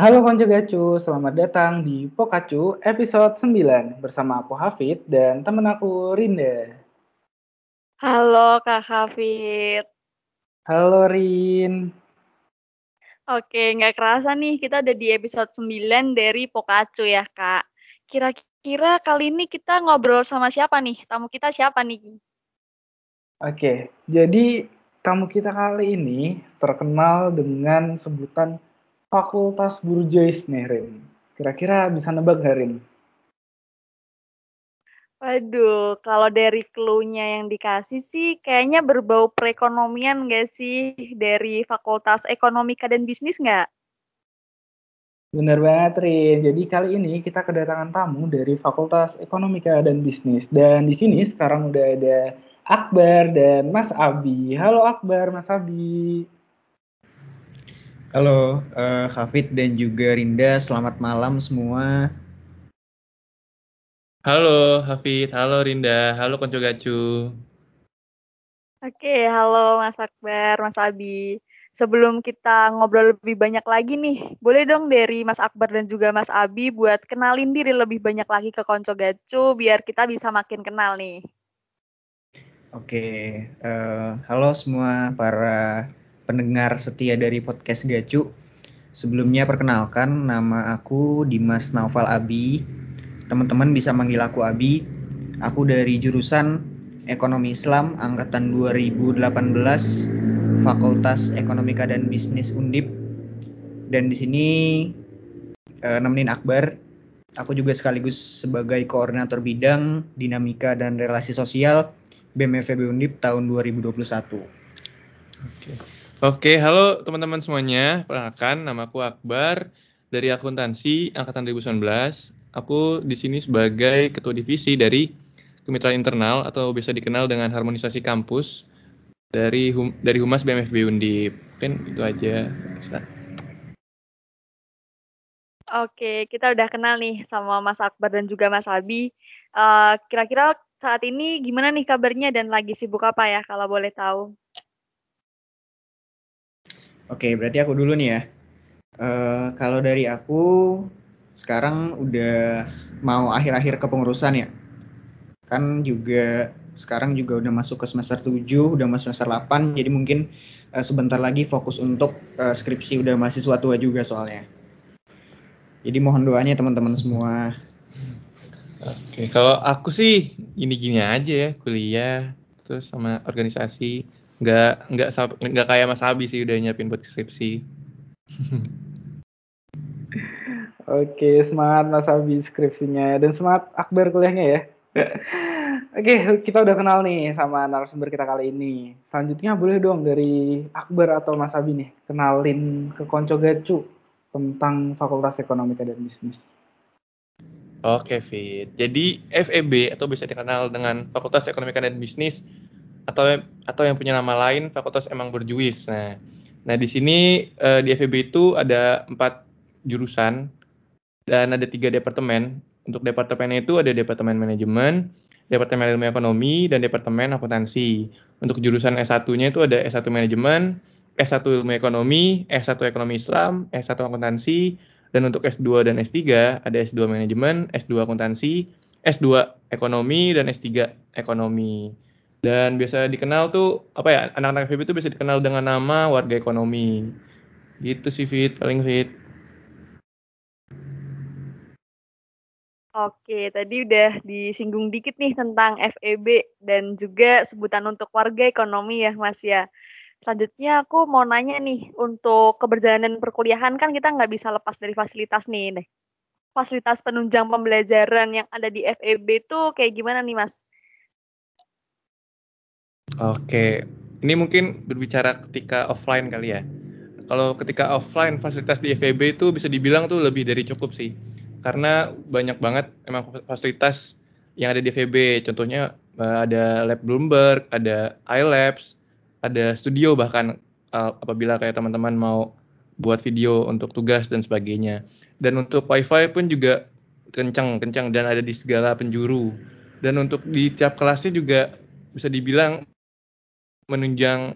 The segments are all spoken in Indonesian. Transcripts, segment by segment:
Halo Konco Gacu, selamat datang di Pokacu episode 9 bersama aku Hafid dan temen aku Rinda. Halo Kak Hafid. Halo Rin. Oke, nggak kerasa nih kita udah di episode 9 dari Pokacu ya Kak. Kira-kira kali ini kita ngobrol sama siapa nih? Tamu kita siapa nih? Oke, jadi tamu kita kali ini terkenal dengan sebutan Fakultas Burjois nih Rin. Kira-kira bisa nebak nggak Rin? Waduh, kalau dari clue-nya yang dikasih sih kayaknya berbau perekonomian nggak sih? Dari Fakultas Ekonomika dan Bisnis nggak? Bener banget Rin. Jadi kali ini kita kedatangan tamu dari Fakultas Ekonomika dan Bisnis. Dan di sini sekarang udah ada Akbar dan Mas Abi. Halo Akbar, Mas Abi. Halo, uh, Hafid dan juga Rinda, selamat malam semua. Halo Hafid, halo Rinda, halo Konco Gacu. Oke, halo Mas Akbar, Mas Abi. Sebelum kita ngobrol lebih banyak lagi nih, boleh dong dari Mas Akbar dan juga Mas Abi buat kenalin diri lebih banyak lagi ke Konco Gacu biar kita bisa makin kenal nih. Oke, uh, halo semua para pendengar setia dari podcast Gacu. Sebelumnya perkenalkan nama aku Dimas Naufal Abi. Teman-teman bisa manggil aku Abi. Aku dari jurusan Ekonomi Islam angkatan 2018 Fakultas Ekonomika dan Bisnis Undip. Dan di sini eh, nemenin Akbar. Aku juga sekaligus sebagai koordinator bidang dinamika dan relasi sosial BMFB Undip tahun 2021. Oke. Oke, halo teman-teman semuanya. Perkenalkan, nama aku Akbar dari akuntansi angkatan 2019. Aku di sini sebagai ketua divisi dari kemitraan internal atau biasa dikenal dengan harmonisasi kampus dari hum, dari Humas BMFB Undip. Mungkin itu aja. Oke, kita udah kenal nih sama Mas Akbar dan juga Mas Abi. Uh, kira-kira saat ini gimana nih kabarnya dan lagi sibuk apa ya kalau boleh tahu? Oke, berarti aku dulu nih ya. Uh, kalau dari aku sekarang udah mau akhir-akhir kepengurusan ya. Kan juga sekarang juga udah masuk ke semester 7, udah masuk semester 8, jadi mungkin uh, sebentar lagi fokus untuk uh, skripsi udah mahasiswa tua juga soalnya. Jadi mohon doanya teman-teman semua. Oke, kalau aku sih gini-gini aja ya, kuliah, terus sama organisasi nggak nggak nggak kayak Mas Abi sih udah nyiapin buat skripsi. Oke, semangat Mas Abi skripsinya dan semangat Akbar kuliahnya ya. Oke, kita udah kenal nih sama narasumber kita kali ini. Selanjutnya boleh dong dari Akbar atau Mas Abi nih kenalin ke Konco Gacu tentang Fakultas Ekonomi dan Bisnis. Oke, Fit. Jadi FEB atau bisa dikenal dengan Fakultas Ekonomi dan Bisnis atau atau yang punya nama lain fakultas emang berjuis. Nah, nah di sini uh, di FEB itu ada empat jurusan dan ada tiga departemen. Untuk departemennya itu ada departemen manajemen, departemen ilmu ekonomi, dan departemen akuntansi. Untuk jurusan S1-nya itu ada S1 manajemen, S1 ilmu ekonomi, S1 ekonomi Islam, S1 akuntansi, dan untuk S2 dan S3 ada S2 manajemen, S2 akuntansi, S2 ekonomi, dan S3 ekonomi. Dan biasa dikenal tuh apa ya anak-anak FIB itu bisa dikenal dengan nama warga ekonomi. Gitu sih Fit, paling Fit. Oke, tadi udah disinggung dikit nih tentang FEB dan juga sebutan untuk warga ekonomi ya Mas ya. Selanjutnya aku mau nanya nih, untuk keberjalanan perkuliahan kan kita nggak bisa lepas dari fasilitas nih. nih. Fasilitas penunjang pembelajaran yang ada di FEB itu kayak gimana nih Mas? Oke, ini mungkin berbicara ketika offline kali ya. Kalau ketika offline fasilitas di FEB itu bisa dibilang tuh lebih dari cukup sih. Karena banyak banget emang fasilitas yang ada di FEB. Contohnya eh, ada lab Bloomberg, ada iLabs, ada studio bahkan eh, apabila kayak teman-teman mau buat video untuk tugas dan sebagainya. Dan untuk WiFi pun juga kencang-kencang dan ada di segala penjuru. Dan untuk di tiap kelasnya juga bisa dibilang menunjang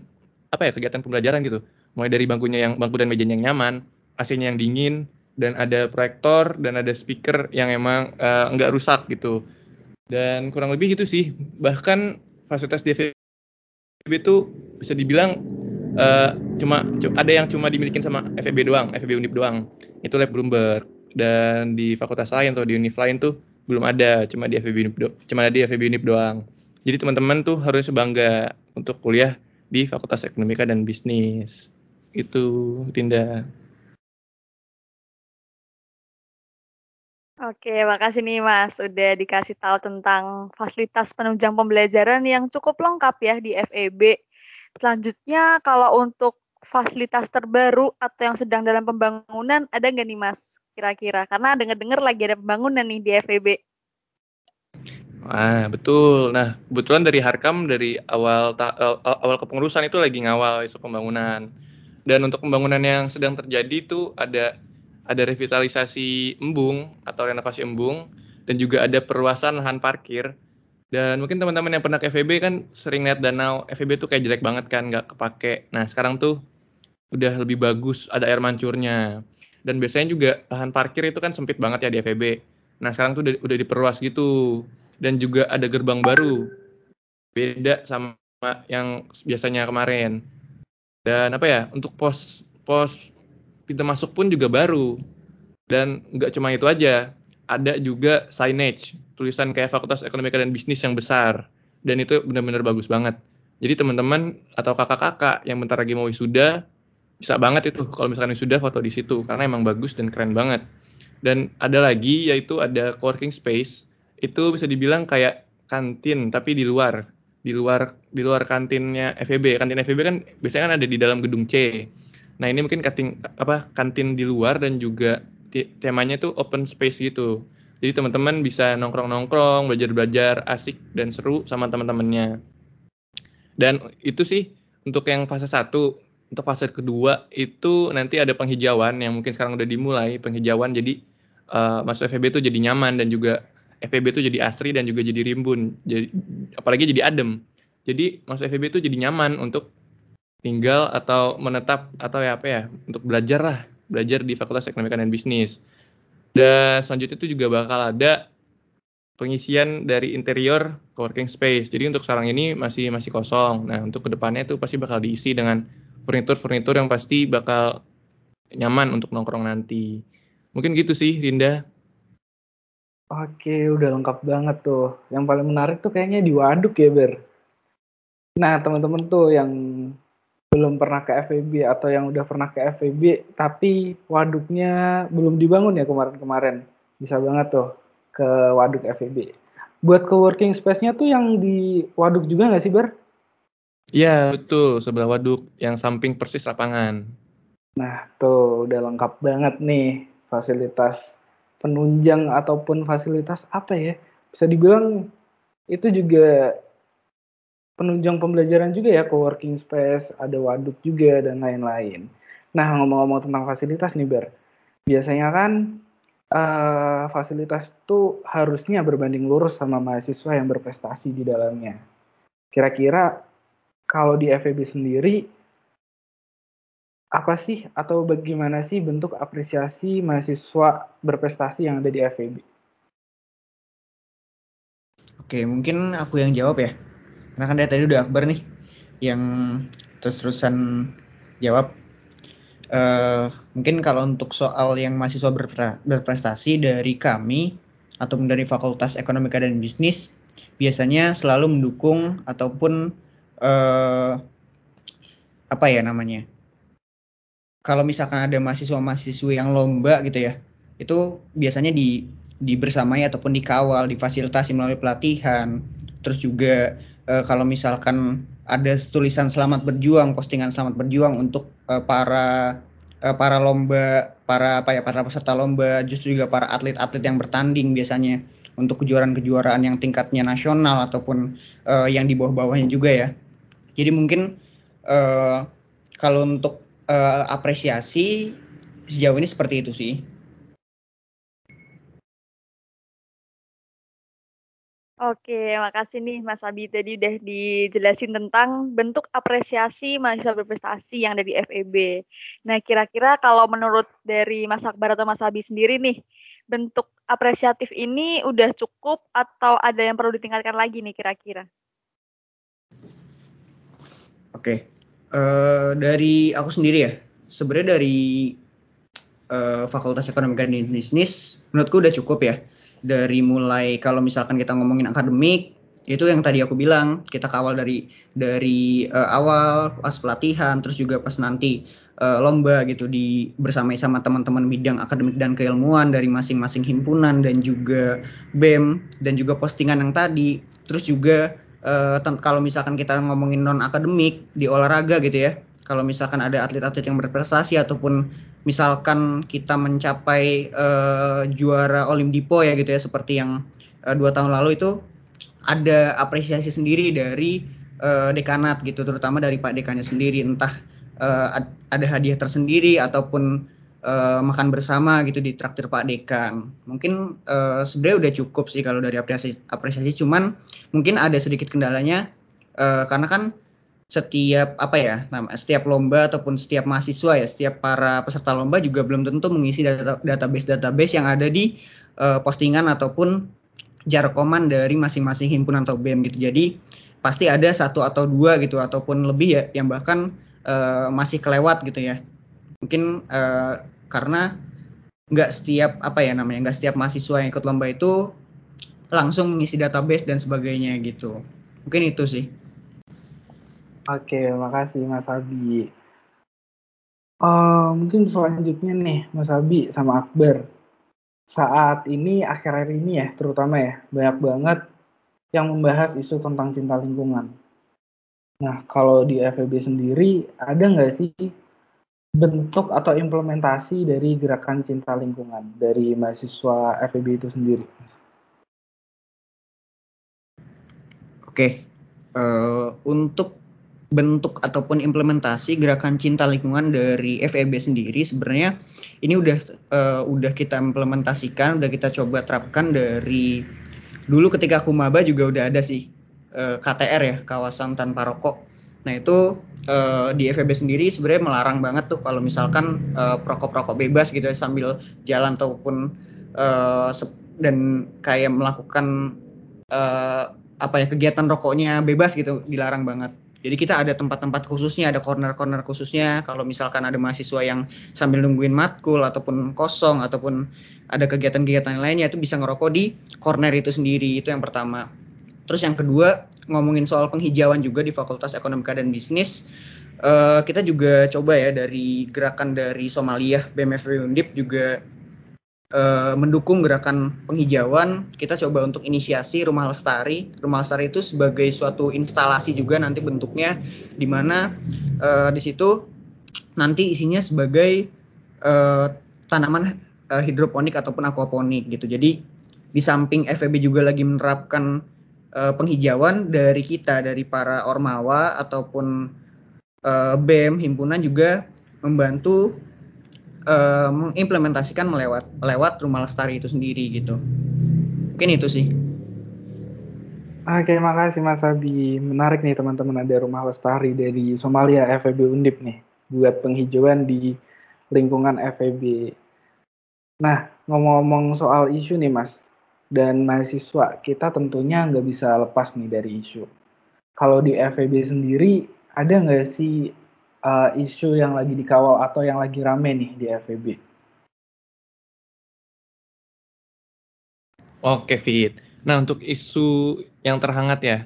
apa ya kegiatan pembelajaran gitu. Mulai dari bangkunya yang bangku dan mejanya yang nyaman AC-nya yang dingin dan ada proyektor dan ada speaker yang emang uh, rusak gitu. Dan kurang lebih gitu sih. Bahkan fasilitas FEB itu bisa dibilang uh, cuma ada yang cuma dimiliki sama FEB doang FEB Unip doang. Itu lab Bloomberg. Dan di fakultas lain atau di univ lain tuh belum ada. Cuma di FEB Unip cuma ada di FEB Unip doang. Jadi teman-teman tuh harus bangga untuk kuliah di Fakultas Ekonomika dan Bisnis itu Dinda Oke, makasih nih Mas udah dikasih tahu tentang fasilitas penunjang pembelajaran yang cukup lengkap ya di FEB. Selanjutnya kalau untuk fasilitas terbaru atau yang sedang dalam pembangunan ada nggak nih Mas kira-kira? Karena dengar-dengar lagi ada pembangunan nih di FEB. Wah, betul. Nah, kebetulan dari Harkam dari awal awal kepengurusan itu lagi ngawal isu pembangunan. Dan untuk pembangunan yang sedang terjadi itu ada ada revitalisasi embung atau renovasi embung dan juga ada perluasan lahan parkir. Dan mungkin teman-teman yang pernah ke FEB kan sering lihat danau FEB tuh kayak jelek banget kan, nggak kepake. Nah sekarang tuh udah lebih bagus, ada air mancurnya. Dan biasanya juga lahan parkir itu kan sempit banget ya di FEB. Nah sekarang tuh udah, udah diperluas gitu. Dan juga ada gerbang baru, beda sama yang biasanya kemarin. Dan apa ya, untuk pos pos pintu masuk pun juga baru. Dan nggak cuma itu aja, ada juga signage, tulisan kayak Fakultas Ekonomi dan Bisnis yang besar. Dan itu benar-benar bagus banget. Jadi teman-teman atau kakak-kakak yang bentar lagi mau wisuda, bisa banget itu kalau misalkan wisuda foto di situ karena emang bagus dan keren banget. Dan ada lagi yaitu ada coworking space, itu bisa dibilang kayak kantin tapi di luar di luar di luar kantinnya FEB kantin FEB kan biasanya kan ada di dalam gedung C Nah ini mungkin kantin apa kantin di luar dan juga temanya tuh open space gitu. Jadi teman-teman bisa nongkrong-nongkrong, belajar-belajar asik dan seru sama teman-temannya. Dan itu sih untuk yang fase 1. Untuk fase kedua itu nanti ada penghijauan yang mungkin sekarang udah dimulai penghijauan jadi uh, masuk FEB itu jadi nyaman dan juga FEB itu jadi asri dan juga jadi rimbun. Jadi apalagi jadi adem. Jadi masuk FEB itu jadi nyaman untuk tinggal atau menetap atau ya apa ya untuk belajar lah. Belajar di Fakultas Ekonomi dan Bisnis. Dan selanjutnya itu juga bakal ada pengisian dari interior coworking space. Jadi untuk sekarang ini masih masih kosong. Nah untuk ke depannya itu pasti bakal diisi dengan furnitur-furnitur yang pasti bakal nyaman untuk nongkrong nanti. Mungkin gitu sih Rinda Oke, udah lengkap banget tuh. Yang paling menarik tuh kayaknya di waduk ya, Ber. Nah, teman-teman tuh yang belum pernah ke FEB atau yang udah pernah ke FEB tapi waduknya belum dibangun ya kemarin-kemarin bisa banget tuh ke waduk FEB buat co-working space-nya tuh yang di waduk juga nggak sih Bar? Iya betul sebelah waduk yang samping persis lapangan nah tuh udah lengkap banget nih fasilitas penunjang ataupun fasilitas apa ya bisa dibilang itu juga penunjang pembelajaran juga ya, co-working space, ada waduk juga, dan lain-lain. Nah, ngomong-ngomong tentang fasilitas nih, Ber. Biasanya kan uh, fasilitas itu harusnya berbanding lurus sama mahasiswa yang berprestasi di dalamnya. Kira-kira kalau di FEB sendiri, apa sih atau bagaimana sih bentuk apresiasi mahasiswa berprestasi yang ada di FEB? Oke, mungkin aku yang jawab ya. Karena kan dari tadi udah Akbar nih yang terus-terusan jawab. Uh, mungkin kalau untuk soal yang mahasiswa berprestasi dari kami ataupun dari Fakultas Ekonomika dan Bisnis biasanya selalu mendukung ataupun uh, apa ya namanya kalau misalkan ada mahasiswa-mahasiswa yang lomba gitu ya itu biasanya di dibersamai ataupun dikawal difasilitasi melalui pelatihan terus juga uh, kalau misalkan ada tulisan selamat berjuang, postingan selamat berjuang untuk uh, para uh, para lomba, para apa ya para peserta lomba, justru juga para atlet-atlet yang bertanding biasanya untuk kejuaraan-kejuaraan yang tingkatnya nasional ataupun uh, yang di bawah-bawahnya juga ya. Jadi mungkin uh, kalau untuk uh, apresiasi sejauh ini seperti itu sih. Oke, makasih nih Mas Abi tadi udah dijelasin tentang bentuk apresiasi mahasiswa berprestasi yang ada di FEB. Nah, kira-kira kalau menurut dari Mas Akbar atau Mas Abi sendiri nih, bentuk apresiatif ini udah cukup atau ada yang perlu ditingkatkan lagi nih kira-kira? Oke, uh, dari aku sendiri ya, sebenarnya dari uh, Fakultas Ekonomi dan Bisnis, menurutku udah cukup ya. Dari mulai kalau misalkan kita ngomongin akademik itu yang tadi aku bilang kita kawal dari dari uh, awal pas pelatihan terus juga pas nanti uh, lomba gitu di bersama sama teman-teman bidang akademik dan keilmuan dari masing-masing himpunan dan juga BEM dan juga postingan yang tadi terus juga uh, kalau misalkan kita ngomongin non akademik di olahraga gitu ya kalau misalkan ada atlet-atlet yang berprestasi ataupun misalkan kita mencapai uh, juara Olimpipo ya gitu ya seperti yang uh, dua tahun lalu itu ada apresiasi sendiri dari uh, dekanat gitu terutama dari Pak dekannya sendiri. Entah uh, ada hadiah tersendiri ataupun uh, makan bersama gitu di traktir Pak dekan mungkin uh, sebenarnya udah cukup sih kalau dari apresiasi apresiasi. Cuman mungkin ada sedikit kendalanya uh, karena kan setiap apa ya nama setiap lomba ataupun setiap mahasiswa ya setiap para peserta lomba juga belum tentu mengisi data, database database yang ada di uh, postingan ataupun jarkoman dari masing-masing himpunan atau BEM gitu. Jadi pasti ada satu atau dua gitu ataupun lebih ya yang bahkan uh, masih kelewat gitu ya mungkin uh, karena nggak setiap apa ya namanya nggak setiap mahasiswa yang ikut lomba itu langsung mengisi database dan sebagainya gitu mungkin itu sih Oke, makasih Mas Abi. Uh, mungkin selanjutnya nih Mas Abi sama Akbar. Saat ini akhir-akhir ini ya terutama ya banyak banget yang membahas isu tentang cinta lingkungan. Nah kalau di FEB sendiri ada nggak sih bentuk atau implementasi dari gerakan cinta lingkungan dari mahasiswa FEB itu sendiri? Oke, uh, untuk bentuk ataupun implementasi gerakan cinta lingkungan dari FEB sendiri sebenarnya ini udah uh, udah kita implementasikan, udah kita coba terapkan dari dulu ketika aku maba juga udah ada sih uh, eh, KTR ya kawasan tanpa rokok. Nah itu uh, di FEB sendiri sebenarnya melarang banget tuh kalau misalkan uh, perokok-perokok bebas gitu ya sambil jalan ataupun uh, dan kayak melakukan uh, apa ya kegiatan rokoknya bebas gitu dilarang banget. Jadi kita ada tempat-tempat khususnya, ada corner-corner khususnya. Kalau misalkan ada mahasiswa yang sambil nungguin matkul ataupun kosong ataupun ada kegiatan-kegiatan lainnya itu bisa ngerokok di corner itu sendiri. Itu yang pertama. Terus yang kedua ngomongin soal penghijauan juga di Fakultas Ekonomika dan Bisnis. Uh, kita juga coba ya dari gerakan dari Somalia BMF Undip juga uh, mendukung gerakan penghijauan, kita coba untuk inisiasi Rumah Lestari. Rumah Lestari itu sebagai suatu instalasi juga nanti bentuknya di mana uh, di situ nanti isinya sebagai uh, tanaman hidroponik ataupun aquaponik gitu. Jadi di samping FEB juga lagi menerapkan penghijauan dari kita dari para ormawa ataupun uh, BEM himpunan juga membantu uh, mengimplementasikan melewat lewat rumah lestari itu sendiri gitu mungkin itu sih Oke, makasih Mas Abi. Menarik nih teman-teman ada rumah lestari dari Somalia FEB Undip nih buat penghijauan di lingkungan FEB. Nah, ngomong-ngomong soal isu nih Mas, dan mahasiswa kita tentunya nggak bisa lepas nih dari isu. Kalau di FEB sendiri ada nggak sih uh, isu yang lagi dikawal atau yang lagi rame nih di FEB? Oke, Fit. Nah, untuk isu yang terhangat ya,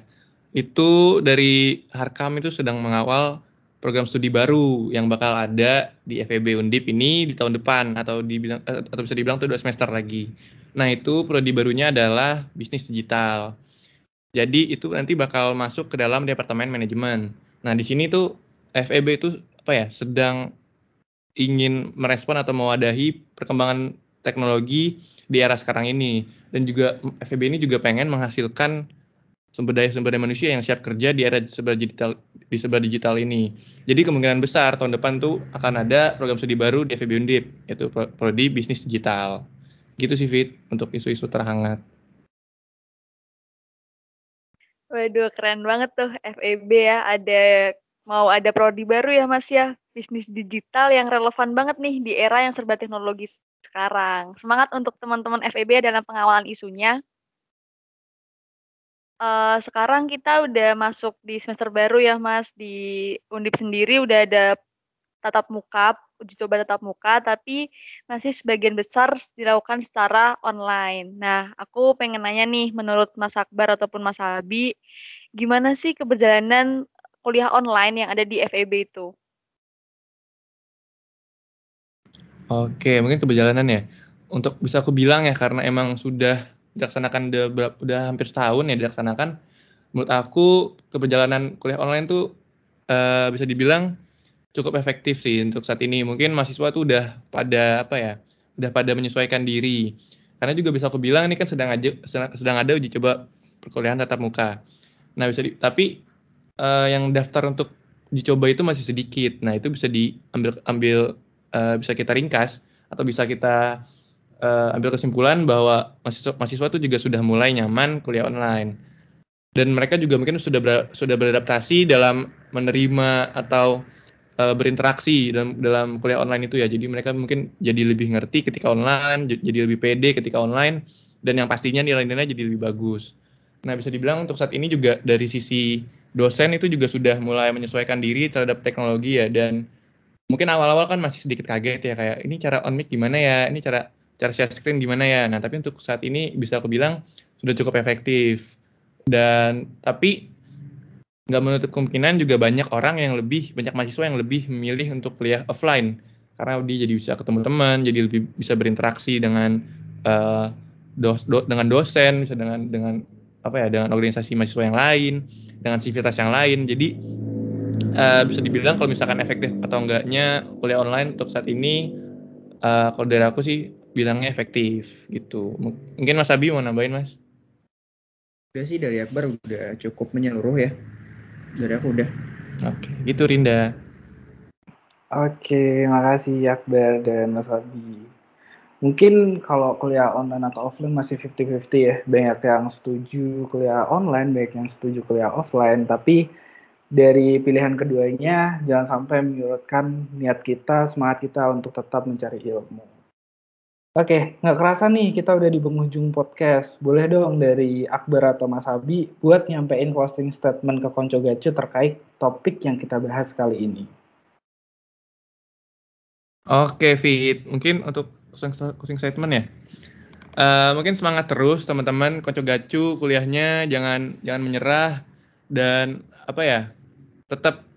itu dari Harkam itu sedang mengawal program studi baru yang bakal ada di FEB Undip ini di tahun depan atau dibilang eh, atau bisa dibilang tuh dua semester lagi. Nah, itu prodi barunya adalah bisnis digital. Jadi itu nanti bakal masuk ke dalam departemen manajemen. Nah, di sini tuh FEB itu apa ya sedang ingin merespon atau mewadahi perkembangan teknologi di era sekarang ini dan juga FEB ini juga pengen menghasilkan sumber daya sumber daya manusia yang siap kerja di era digital di serba digital ini. Jadi kemungkinan besar tahun depan tuh akan ada program studi baru di FEB Undip yaitu prodi bisnis digital. Gitu sih Fit untuk isu-isu terhangat. Waduh, keren banget tuh FEB ya. Ada mau ada prodi baru ya Mas ya. Bisnis digital yang relevan banget nih di era yang serba teknologi sekarang. Semangat untuk teman-teman FEB dalam pengawalan isunya. Uh, sekarang kita udah masuk di semester baru ya Mas. Di Undip sendiri udah ada tatap muka, uji coba tatap muka, tapi masih sebagian besar dilakukan secara online. Nah, aku pengen nanya nih, menurut Mas Akbar ataupun Mas Abi, gimana sih keberjalanan kuliah online yang ada di FEB itu? Oke, mungkin keberjalanan ya. Untuk bisa aku bilang ya, karena emang sudah dilaksanakan udah, udah hampir setahun ya dilaksanakan, menurut aku keberjalanan kuliah online tuh uh, bisa dibilang cukup efektif sih untuk saat ini. Mungkin mahasiswa tuh udah pada apa ya, udah pada menyesuaikan diri. Karena juga bisa aku bilang ini kan sedang aja sedang ada uji coba perkuliahan tatap muka. Nah bisa di, tapi uh, yang daftar untuk uji coba itu masih sedikit. Nah itu bisa diambil ambil uh, bisa kita ringkas atau bisa kita uh, ambil kesimpulan bahwa mahasiswa mahasiswa itu juga sudah mulai nyaman kuliah online dan mereka juga mungkin sudah ber, sudah beradaptasi dalam menerima atau uh, berinteraksi dalam dalam kuliah online itu ya. Jadi mereka mungkin jadi lebih ngerti ketika online, jadi lebih pede ketika online dan yang pastinya nilai-nilainya jadi lebih bagus. Nah, bisa dibilang untuk saat ini juga dari sisi dosen itu juga sudah mulai menyesuaikan diri terhadap teknologi ya dan mungkin awal-awal kan masih sedikit kaget ya kayak ini cara on mic gimana ya, ini cara cara share screen gimana ya. Nah, tapi untuk saat ini bisa aku bilang sudah cukup efektif. Dan tapi nggak menutup kemungkinan juga banyak orang yang lebih banyak mahasiswa yang lebih memilih untuk kuliah offline karena dia jadi bisa ketemu teman jadi lebih bisa berinteraksi dengan uh, dos, do, dengan dosen bisa dengan dengan apa ya dengan organisasi mahasiswa yang lain dengan sivitas yang lain jadi uh, bisa dibilang kalau misalkan efektif atau enggaknya kuliah online untuk saat ini uh, kalau dari aku sih bilangnya efektif gitu. Mungkin Mas Abi mau nambahin Mas? Udah sih dari Akbar udah cukup menyeluruh ya. Dari aku udah. Oke gitu Rinda. Oke makasih Akbar dan Mas Abi. Mungkin kalau kuliah online atau offline masih 50-50 ya. Banyak yang setuju kuliah online banyak yang setuju kuliah offline. Tapi dari pilihan keduanya jangan sampai menyurutkan niat kita semangat kita untuk tetap mencari ilmu Oke, nggak kerasa nih kita udah di penghujung podcast. Boleh dong dari Akbar atau Mas Abi buat nyampein closing statement ke Konco Gacu terkait topik yang kita bahas kali ini. Oke, Fit. Mungkin untuk closing statement ya. Uh, mungkin semangat terus teman-teman Konco Gacu kuliahnya jangan jangan menyerah dan apa ya tetap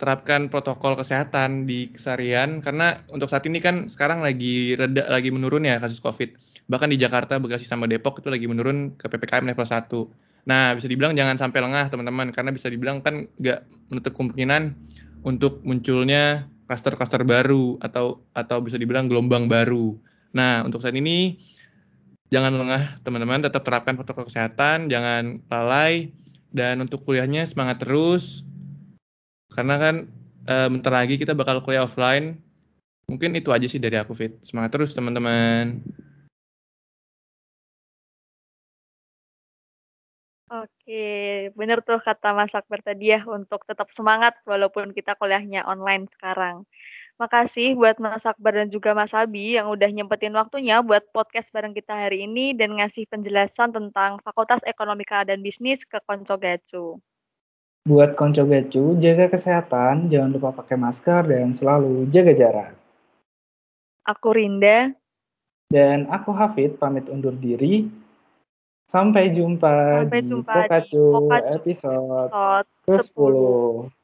terapkan protokol kesehatan di keseharian karena untuk saat ini kan sekarang lagi reda lagi menurun ya kasus Covid. Bahkan di Jakarta, Bekasi sama Depok itu lagi menurun ke PPKM level 1. Nah, bisa dibilang jangan sampai lengah teman-teman karena bisa dibilang kan nggak menutup kemungkinan untuk munculnya klaster-klaster baru atau atau bisa dibilang gelombang baru. Nah, untuk saat ini jangan lengah teman-teman, tetap terapkan protokol kesehatan, jangan lalai dan untuk kuliahnya semangat terus, karena kan uh, bentar lagi kita bakal kuliah offline. Mungkin itu aja sih dari aku Fit. Semangat terus teman-teman. Oke, bener tuh kata Mas Akbar tadi ya untuk tetap semangat walaupun kita kuliahnya online sekarang. Makasih buat Mas Akbar dan juga Mas Abi yang udah nyempetin waktunya buat podcast bareng kita hari ini dan ngasih penjelasan tentang Fakultas Ekonomika dan Bisnis ke Konco Gacu. Buat konco gacu, jaga kesehatan, jangan lupa pakai masker, dan selalu jaga jarak. Aku Rinda. Dan aku Hafid, pamit undur diri. Sampai jumpa Sampai di jumpa Pokacu, di Pokacu episode, episode ke-10.